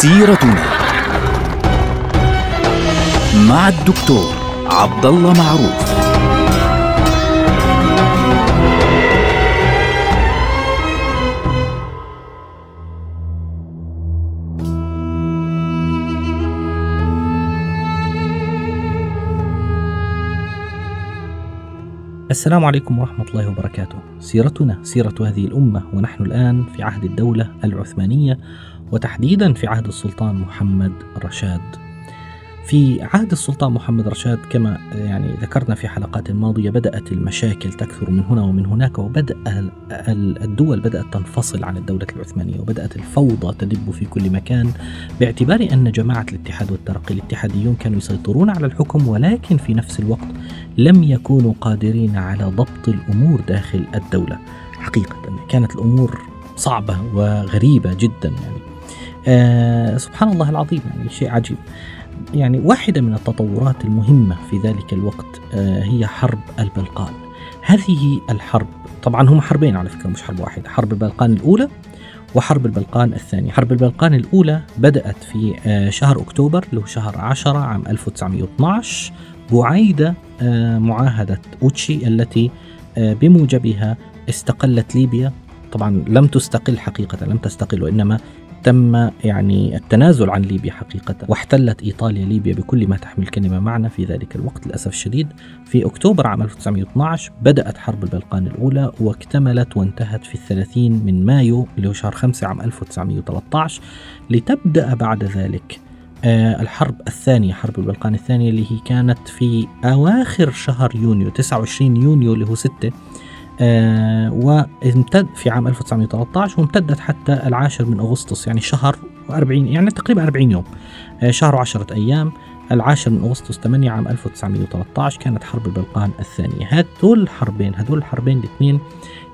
سيرتنا مع الدكتور عبد الله معروف السلام عليكم ورحمة الله وبركاته. سيرتنا سيرة هذه الأمة ونحن الآن في عهد الدولة العثمانية وتحديدا في عهد السلطان محمد رشاد. في عهد السلطان محمد رشاد كما يعني ذكرنا في حلقات ماضية بدأت المشاكل تكثر من هنا ومن هناك وبدأ الدول بدأت تنفصل عن الدولة العثمانية وبدأت الفوضى تدب في كل مكان باعتبار أن جماعة الاتحاد والترقي الاتحاديون كانوا يسيطرون على الحكم ولكن في نفس الوقت لم يكونوا قادرين على ضبط الأمور داخل الدولة حقيقة كانت الأمور صعبة وغريبة جدا يعني آه سبحان الله العظيم يعني شيء عجيب. يعني واحدة من التطورات المهمة في ذلك الوقت آه هي حرب البلقان. هذه الحرب طبعا هم حربين على فكرة مش حرب واحدة. حرب البلقان الأولى وحرب البلقان الثانية. حرب البلقان الأولى بدأت في آه شهر أكتوبر هو شهر 10 عام 1912 بعيد معاهدة أوتشي التي بموجبها استقلت ليبيا. طبعا لم تستقل حقيقة لم تستقل وإنما تم يعني التنازل عن ليبيا حقيقة واحتلت إيطاليا ليبيا بكل ما تحمل الكلمة معنى في ذلك الوقت للأسف الشديد. في أكتوبر عام 1912 بدأت حرب البلقان الأولى واكتملت وانتهت في الثلاثين من مايو اللي هو شهر 5 عام 1913 لتبدأ بعد ذلك آه الحرب الثانية حرب البلقان الثانية اللي هي كانت في أواخر شهر يونيو 29 يونيو اللي هو 6 آه وامتد في عام 1913 وامتدت حتى العاشر من أغسطس يعني شهر و40 يعني تقريبا 40 يوم. آه شهر وعشرة أيام العاشر من أغسطس 8 عام 1913 كانت حرب البلقان الثانية. هذول الحربين هذول الحربين الاثنين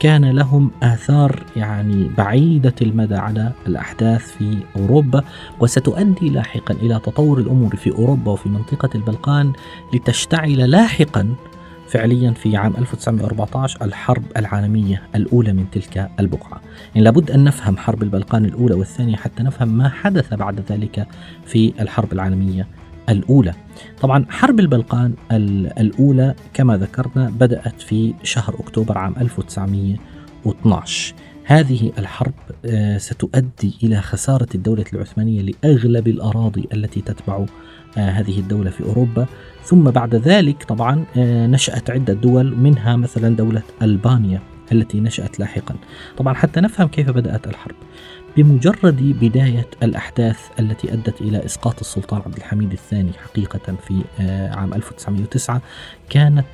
كان لهم آثار يعني بعيدة المدى على الأحداث في أوروبا وستؤدي لاحقا إلى تطور الأمور في أوروبا وفي منطقة البلقان لتشتعل لاحقا فعليا في عام 1914 الحرب العالمية الأولى من تلك البقعة. يعني لابد أن نفهم حرب البلقان الأولى والثانية حتى نفهم ما حدث بعد ذلك في الحرب العالمية الأولى. طبعا حرب البلقان الأولى كما ذكرنا بدأت في شهر أكتوبر عام 1912 هذه الحرب ستؤدي إلى خسارة الدولة العثمانية لأغلب الأراضي التي تتبع هذه الدولة في أوروبا. ثم بعد ذلك طبعا نشأت عدة دول منها مثلا دولة ألبانيا التي نشأت لاحقا. طبعا حتى نفهم كيف بدأت الحرب. بمجرد بداية الأحداث التي أدت إلى إسقاط السلطان عبد الحميد الثاني حقيقة في عام 1909 كانت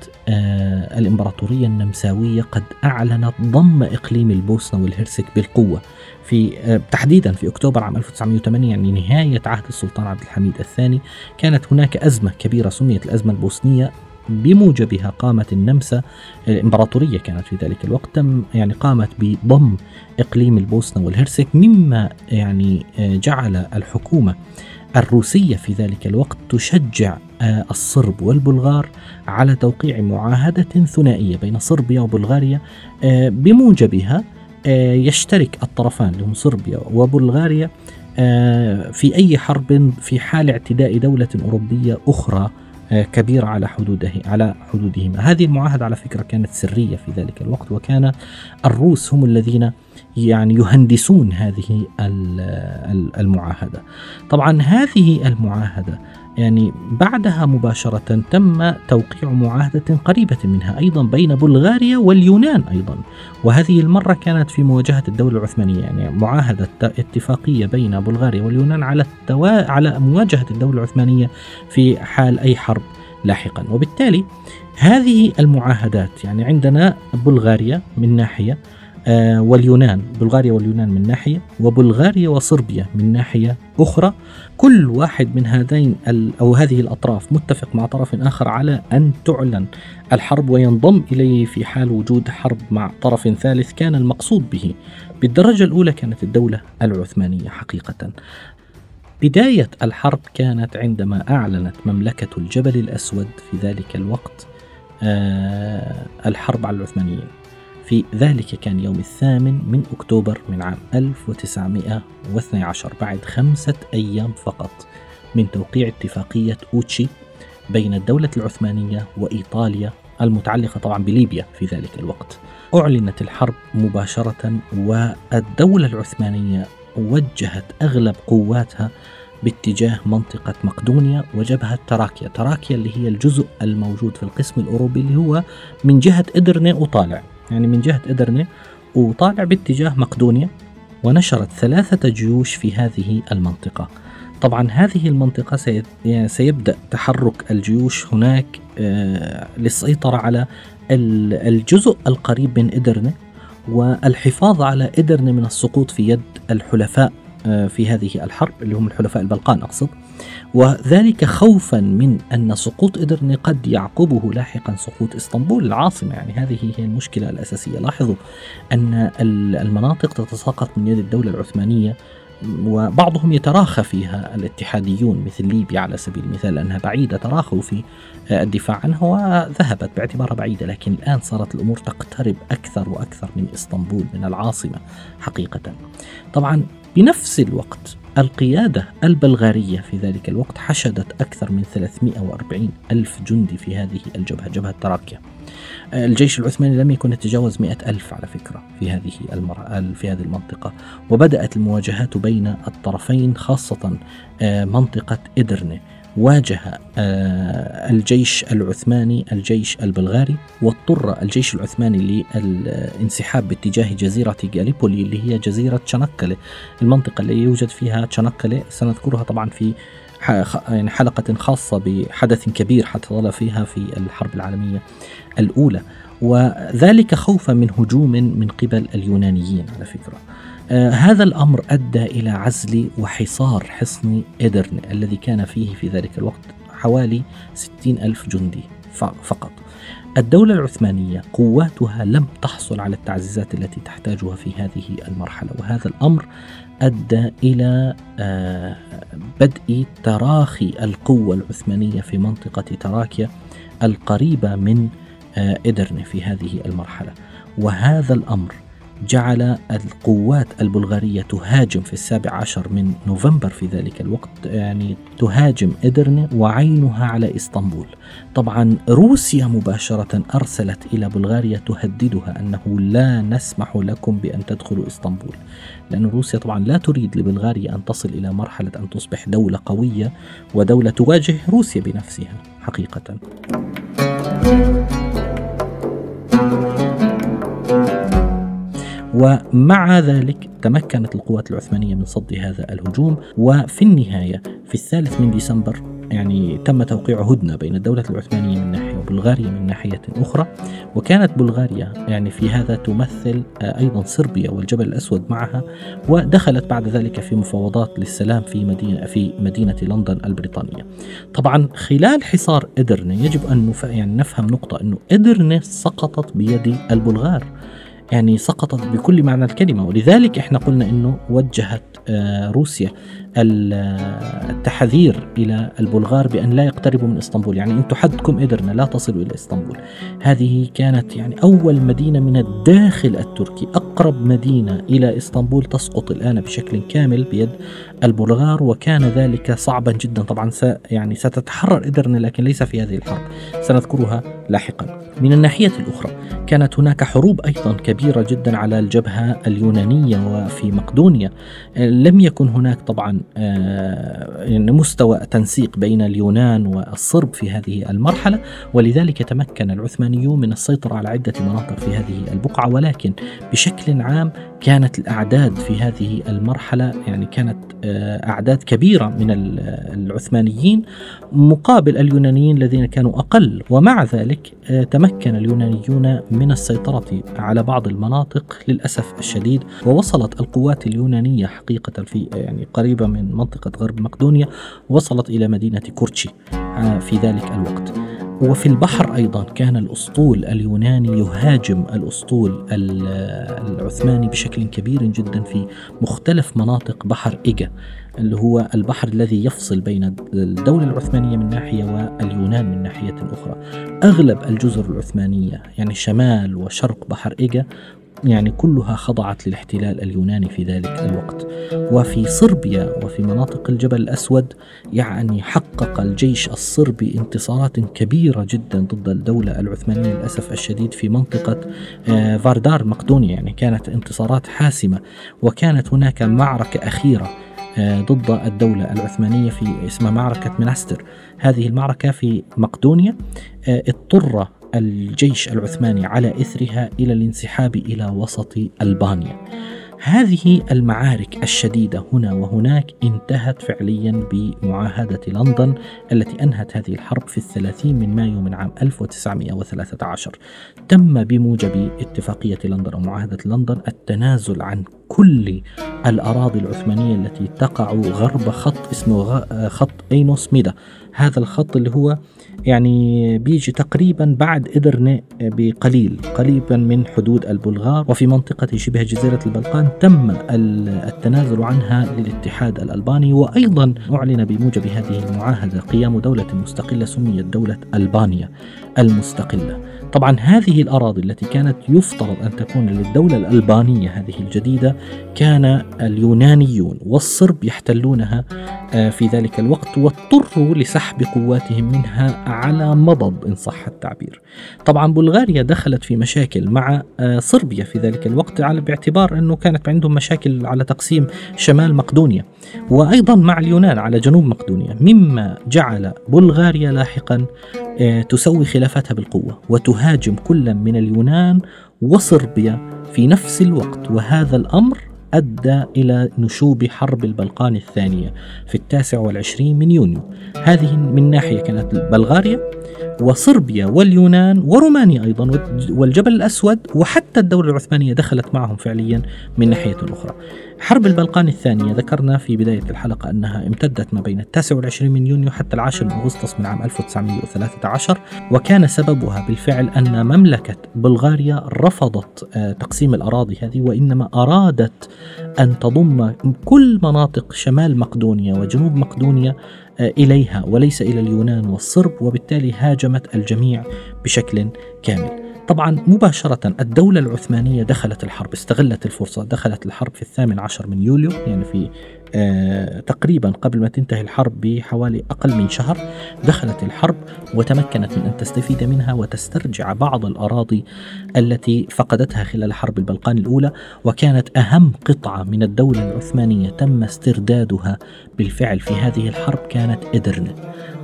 الإمبراطورية النمساوية قد أعلنت ضم إقليم البوسنة والهرسك بالقوة في تحديدا في أكتوبر عام 1908 يعني نهاية عهد السلطان عبد الحميد الثاني. كانت هناك أزمة كبيرة سميت الأزمة البوسنية بموجبها قامت النمسا الامبراطوريه كانت في ذلك الوقت تم يعني قامت بضم إقليم البوسنة والهرسك مما يعني جعل الحكومة الروسية في ذلك الوقت تشجع الصرب والبلغار على توقيع معاهدة ثنائية بين صربيا وبلغاريا بموجبها يشترك الطرفان اللي هم صربيا وبلغاريا في أي حرب في حال اعتداء دولة أوروبية أخرى كبيرة على حدوده على حدودهما. هذه المعاهدة على فكرة كانت سرية في ذلك الوقت وكان الروس هم الذين يعني يهندسون هذه المعاهدة. طبعا هذه المعاهدة يعني بعدها مباشرة تم توقيع معاهدة قريبة منها أيضا بين بلغاريا واليونان أيضا. وهذه المرة كانت في مواجهة الدولة العثمانية يعني معاهدة اتفاقية بين بلغاريا واليونان على التوا... على مواجهة الدولة العثمانية في حال أي حرب لاحقا. وبالتالي هذه المعاهدات يعني عندنا بلغاريا من ناحية واليونان. بلغاريا واليونان من ناحية وبلغاريا وصربيا من ناحية أخرى. كل واحد من هذين أو هذه الأطراف متفق مع طرف آخر على أن تعلن الحرب وينضم إليه في حال وجود حرب مع طرف ثالث كان المقصود به. بالدرجة الأولى كانت الدولة العثمانية حقيقة. بداية الحرب كانت عندما أعلنت مملكة الجبل الأسود في ذلك الوقت آه الحرب على العثمانيين. في ذلك كان يوم الثامن من أكتوبر من عام 1912 بعد خمسة أيام فقط من توقيع اتفاقية أوتشي بين الدولة العثمانية وإيطاليا المتعلقة طبعا بليبيا في ذلك الوقت. أعلنت الحرب مباشرة والدولة العثمانية وجهت أغلب قواتها باتجاه منطقة مقدونيا وجبهة تراكيا. تراكيا اللي هي الجزء الموجود في القسم الأوروبي اللي هو من جهة إدرنة وطالع. يعني من جهة إدرنة وطالع باتجاه مقدونيا ونشرت ثلاثة جيوش في هذه المنطقة. طبعا هذه المنطقة يعني سيبدأ تحرك الجيوش هناك آه، للسيطرة على الجزء القريب من إدرنة والحفاظ على إدرنة من السقوط في يد الحلفاء آه، في هذه الحرب اللي هم الحلفاء البلقان أقصد. وذلك خوفا من أن سقوط إدرنة قد يعقبه لاحقا سقوط إسطنبول. العاصمة يعني هذه هي المشكلة الأساسية. لاحظوا أن المناطق تتساقط من يد الدولة العثمانية وبعضهم يتراخى فيها الاتحاديون مثل ليبيا على سبيل المثال لأنها بعيدة تراخوا في الدفاع عنها وذهبت باعتبارها بعيدة لكن الآن صارت الأمور تقترب أكثر وأكثر من إسطنبول من العاصمة حقيقة. طبعا بنفس الوقت القيادة البلغارية في ذلك الوقت حشدت أكثر من 340 ألف جندي في هذه الجبهة جبهة تراكيا الجيش العثماني لم يكن يتجاوز مئة ألف على فكرة في هذه المر... في هذه المنطقة. وبدأت المواجهات بين الطرفين خاصة آه، منطقة إدرنة واجه آه، الجيش العثماني الجيش البلغاري واضطر الجيش العثماني للانسحاب باتجاه جزيرة جاليبولي اللي هي جزيرة تشنكلة المنطقة اللي يوجد فيها تشنكلة سنذكرها طبعا في يعني حلقة خاصة بحدث كبير حصل فيها في الحرب العالمية الأولى. وذلك خوفا من هجوم من قبل اليونانيين على فكرة. آه هذا الأمر أدى إلى عزل وحصار حصن إدرن الذي كان فيه في ذلك الوقت حوالي ستين ألف جندي فقط. الدولة العثمانية قواتها لم تحصل على التعزيزات التي تحتاجها في هذه المرحلة وهذا الأمر أدى إلى آه، بدء تراخي القوة العثمانية في منطقة تراكيا القريبة من آه، إدرني في هذه المرحلة. وهذا الأمر جعل القوات البلغارية تهاجم في السابع عشر من نوفمبر في ذلك الوقت يعني تهاجم إدرنة وعينها على إسطنبول. طبعا روسيا مباشرة أرسلت إلى بلغاريا تهددها أنه لا نسمح لكم بأن تدخلوا إسطنبول. لأن روسيا طبعا لا تريد لبلغاريا أن تصل إلى مرحلة أن تصبح دولة قوية ودولة تواجه روسيا بنفسها حقيقة. ومع ذلك تمكنت القوات العثمانية من صد هذا الهجوم. وفي النهاية في الثالث من ديسمبر يعني تم توقيع هدنة بين الدولة العثمانية من ناحية وبلغاريا من ناحية أخرى. وكانت بلغاريا يعني في هذا تمثل آه، أيضا صربيا والجبل الأسود معها. ودخلت بعد ذلك في مفاوضات للسلام في مدينة في مدينة لندن البريطانية. طبعا خلال حصار إدرنة يجب أن يعني نفهم نقطة أنه إدرنة سقطت بيد البلغار. يعني سقطت بكل معنى الكلمة ولذلك إحنا قلنا إنه وجهت آه، روسيا التحذير إلى البلغار بأن لا يقتربوا من إسطنبول، يعني أنتم حدكم قدرنا لا تصلوا إلى إسطنبول. هذه كانت يعني أول مدينة من الداخل التركي، أقرب مدينة إلى إسطنبول تسقط الآن بشكل كامل بيد البلغار وكان ذلك صعبا جدا طبعا س يعني ستتحرر ادرنا لكن ليس في هذه الحرب، سنذكرها لاحقا. من الناحية الأخرى كانت هناك حروب أيضا كبيرة جدا على الجبهة اليونانية وفي مقدونيا. لم يكن هناك طبعا آه، مستوى تنسيق بين اليونان والصرب في هذه المرحلة ولذلك تمكن العثمانيون من السيطرة على عدة مناطق في هذه البقعة ولكن بشكل عام كانت الأعداد في هذه المرحلة يعني كانت آه، أعداد كبيرة من العثمانيين مقابل اليونانيين الذين كانوا أقل. ومع ذلك آه، تمكن اليونانيون من السيطرة على بعض المناطق للأسف الشديد ووصلت القوات اليونانية حقيقة في يعني قريبة من منطقة غرب مقدونيا وصلت إلى مدينة كورتشي آه، في ذلك الوقت. وفي البحر أيضا كان الأسطول اليوناني يهاجم الأسطول العثماني بشكل كبير جدا في مختلف مناطق بحر إيجا اللي هو البحر الذي يفصل بين الدولة العثمانية من ناحية واليونان من ناحية أخرى. أغلب الجزر العثمانية يعني شمال وشرق بحر إيجا يعني كلها خضعت للاحتلال اليوناني في ذلك الوقت. وفي صربيا وفي مناطق الجبل الأسود يعني حقق الجيش الصربي انتصارات كبيرة جدا ضد الدولة العثمانية للأسف الشديد في منطقة آه، فاردار مقدونيا. يعني كانت انتصارات حاسمة وكانت هناك معركة أخيرة آه، ضد الدولة العثمانية في اسمها معركة مناستر هذه المعركة في مقدونيا آه، اضطر الجيش العثماني على إثرها إلى الانسحاب إلى وسط ألبانيا. هذه المعارك الشديدة هنا وهناك انتهت فعليا بمعاهدة لندن التي أنهت هذه الحرب في الثلاثين من مايو من عام 1913 تم بموجب اتفاقية لندن أو معاهدة لندن التنازل عن كل الأراضي العثمانية التي تقع غرب خط اسمه خط أينوس ميدا هذا الخط اللي هو يعني بيجي تقريبا بعد إدرنة بقليل قريبا من حدود البلغار. وفي منطقة شبه جزيرة البلقان تم التنازل عنها للاتحاد الألباني. وأيضا أعلن بموجب هذه المعاهدة قيام دولة مستقلة سميت دولة ألبانيا المستقلة. طبعا هذه الأراضي التي كانت يفترض أن تكون للدولة الألبانية هذه الجديدة كان اليونانيون والصرب يحتلونها آه، في ذلك الوقت واضطروا لسحب قواتهم منها على مضض إن صح التعبير. طبعا بلغاريا دخلت في مشاكل مع آه، صربيا في ذلك الوقت على باعتبار أنه كانت عندهم مشاكل على تقسيم شمال مقدونيا وأيضا مع اليونان على جنوب مقدونيا مما جعل بلغاريا لاحقا آه، تسوي خلافتها بالقوة وتهاجم كل من اليونان وصربيا في نفس الوقت. وهذا الأمر أدى إلى نشوب حرب البلقان الثانية في التاسع والعشرين من يونيو. هذه من ناحية كانت بلغاريا. وصربيا واليونان ورومانيا أيضا والجبل الأسود وحتى الدولة العثمانية دخلت معهم فعليا من ناحية أخرى. حرب البلقان الثانية ذكرنا في بداية الحلقة أنها امتدت ما بين التاسع والعشرين من يونيو حتى العاشر من أغسطس من عام 1913 وكان سببها بالفعل أن مملكة بلغاريا رفضت آه، تقسيم الأراضي هذه وإنما أرادت أن تضم كل مناطق شمال مقدونيا وجنوب مقدونيا إليها وليس إلى اليونان والصرب وبالتالي هاجمت الجميع بشكل كامل. طبعا مباشرة الدولة العثمانية دخلت الحرب استغلت الفرصة دخلت الحرب في الثامن عشر من يوليو يعني في تقريبا قبل ما تنتهي الحرب بحوالي أقل من شهر دخلت الحرب وتمكنت من أن تستفيد منها وتسترجع بعض الأراضي التي فقدتها خلال حرب البلقان الأولى وكانت أهم قطعة من الدولة العثمانية تم استردادها بالفعل في هذه الحرب كانت إدرنة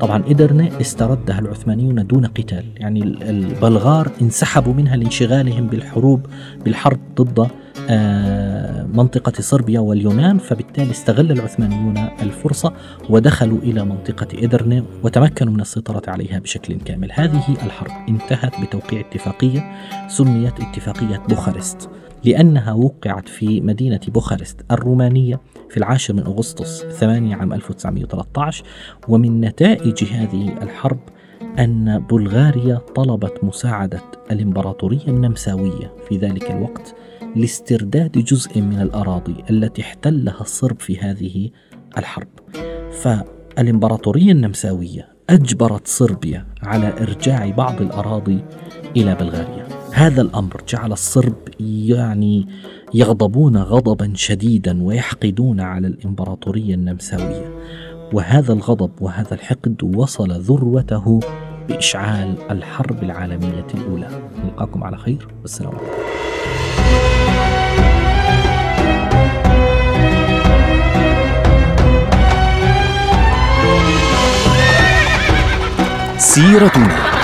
طبعا إدرنة استردها العثمانيون دون قتال. يعني البلغار انسحبوا منها لانشغالهم بالحروب بالحرب ضد آه، منطقة صربيا واليونان فبالتالي استغل العثمانيون الفرصة ودخلوا إلى منطقة إدرنة وتمكنوا من السيطرة عليها بشكل كامل. هذه الحرب انتهت بتوقيع اتفاقية سميت اتفاقية بوخارست. لأنها وقعت في مدينة بوخارست الرومانية في العاشر من أغسطس 8 عام 1913 ومن نتائج هذه الحرب أن بلغاريا طلبت مساعدة الإمبراطورية النمساوية في ذلك الوقت لاسترداد جزء من الأراضي التي احتلها الصرب في هذه الحرب. فالإمبراطورية النمساوية أجبرت صربيا على إرجاع بعض الأراضي إلى بلغاريا. هذا الأمر جعل الصرب يعني يغضبون غضبا شديدا ويحقدون على الإمبراطورية النمساوية. وهذا الغضب وهذا الحقد وصل ذروته بإشعال الحرب العالمية الأولى. نلقاكم على خير. والسلام عليكم. سيرتنا.